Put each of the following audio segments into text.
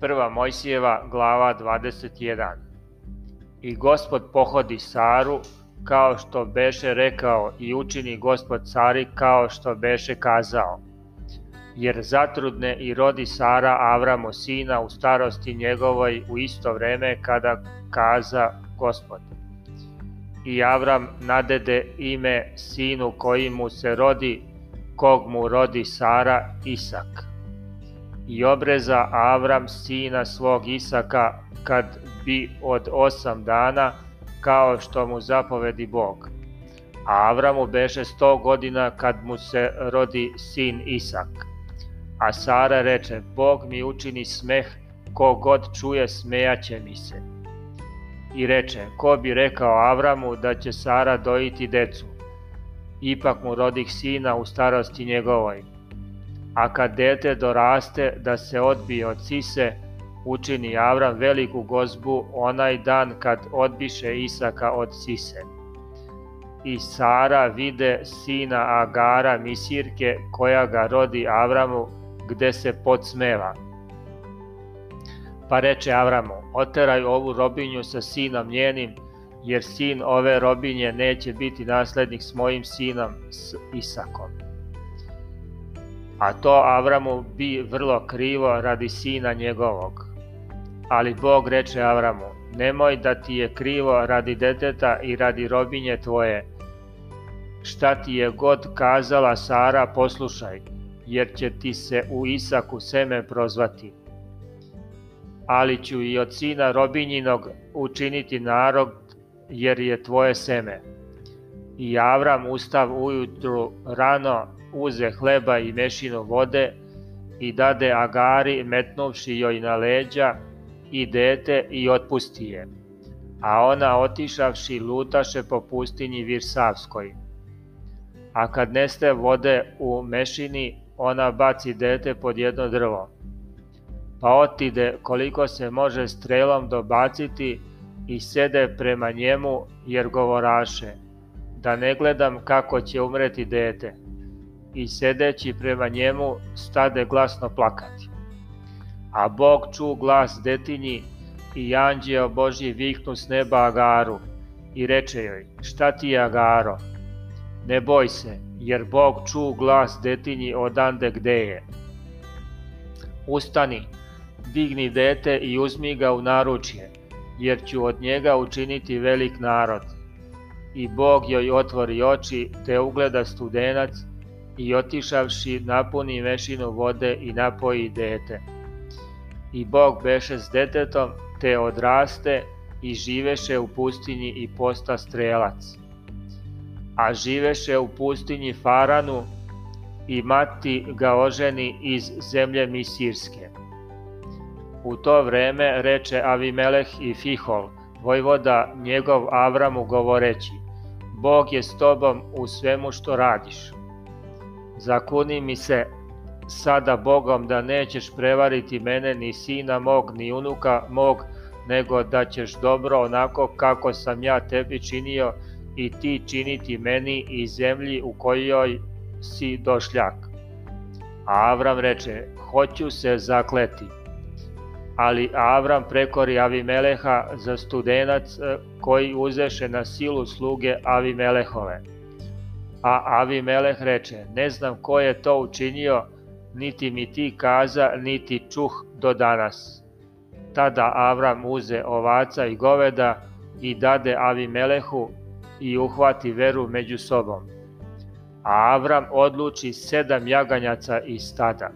Prva Mojsijeva, glava 21. I gospod pohodi Saru, kao što beše rekao, i učini gospod Sari kao što beše kazao. Jer zatrudne i rodi Sara Avramu sina u starosti njegovoj u isto vreme kada kaza gospod. I Avram nadede ime sinu koji mu se rodi, kog mu rodi Sara Isak i obreza Avram sina svog Isaka kad bi od osam dana, kao što mu zapovedi Bog. A Avramu beše sto godina kad mu se rodi sin Isak. A Sara reče, Bog mi učini smeh, ko god čuje smejaće mi se. I reče, ko bi rekao Avramu da će Sara dojiti decu? Ipak mu rodih sina u starosti njegovoj a kad dete doraste da se odbije od sise, učini Avram veliku gozbu onaj dan kad odbiše Isaka od sise. I Sara vide sina Agara Misirke koja ga rodi Avramu gde se podsmeva. Pa reče Avramu, oteraj ovu robinju sa sinom njenim, jer sin ove robinje neće biti naslednik s mojim sinom, s Isakom a to Avramu bi vrlo krivo radi sina njegovog. Ali Bog reče Avramu, nemoj da ti je krivo radi deteta i radi robinje tvoje. Šta ti je god kazala Sara, poslušaj, jer će ti se u Isaku seme prozvati. Ali ću i od sina robinjinog učiniti narod, jer je tvoje seme. I Avram ustav ujutru rano uze hleba i mešinu vode i dade Agari metnuvši joj na leđa i dete i otpusti je. A ona otišavši lutaše po pustinji Virsavskoj. A kad neste vode u mešini, ona baci dete pod jedno drvo. Pa otide koliko se može strelom dobaciti i sede prema njemu jer govoraše, da ne gledam kako će umreti dete i sedeći prema njemu stade glasno plakati. A Bog ču glas detinji i anđeo Božji viknu s neba Agaru i reče joj, šta ti je Agaro? Ne boj se, jer Bog ču glas detinji odande gde je. Ustani, digni dete i uzmi ga u naručje, jer ću od njega učiniti velik narod. I Bog joj otvori oči, te ugleda studenac i otišavši napuni mešinu vode i napoji dete. I Bog beše s detetom, te odraste i živeše u pustinji i posta strelac. A živeše u pustinji Faranu i mati ga oženi iz zemlje Misirske. U to vreme reče Avimeleh i Fihol, vojvoda njegov Avramu govoreći, Bog je s tobom u svemu što radiš. Zakuni mi se sada Bogom da nećeš prevariti mene ni sina mog ni unuka mog, nego da ćeš dobro onako kako sam ja tebi činio i ti činiti meni i zemlji u kojoj si došljak. A Avram reče, hoću se zakleti. Ali Avram prekori Avimeleha za studenac e, koji uzeše na silu sluge Avimelehove. A Avimeleh reče, ne znam ko je to učinio, niti mi ti kaza, niti čuh do danas. Tada Avram uze ovaca i goveda i dade Avimelehu i uhvati veru među sobom. A Avram odluči sedam jaganjaca iz stada.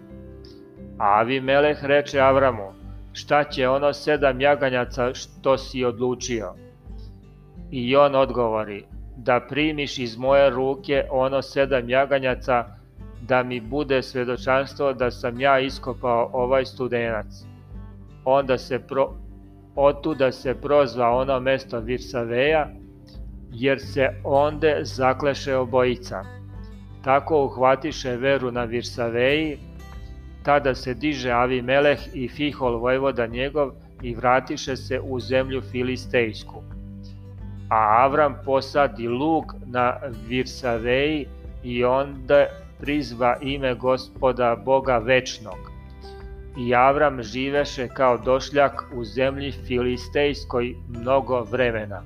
Avimeleh reče Avramu, šta će ono sedam jaganjaca što si odlučio? I on odgovori, da primiš iz moje ruke ono sedam jaganjaca, da mi bude svedočanstvo da sam ja iskopao ovaj studenac. Onda se pro, otuda se prozva ono mesto Virsaveja, jer se onde zakleše obojica. Tako uhvatiše veru na Virsaveji, tada se diže Avimeleh i Fihol vojvoda njegov i vratiše se u zemlju Filistejsku a Avram posadi luk na Virsaveji i onda prizva ime gospoda Boga večnog. I Avram živeše kao došljak u zemlji Filistejskoj mnogo vremena.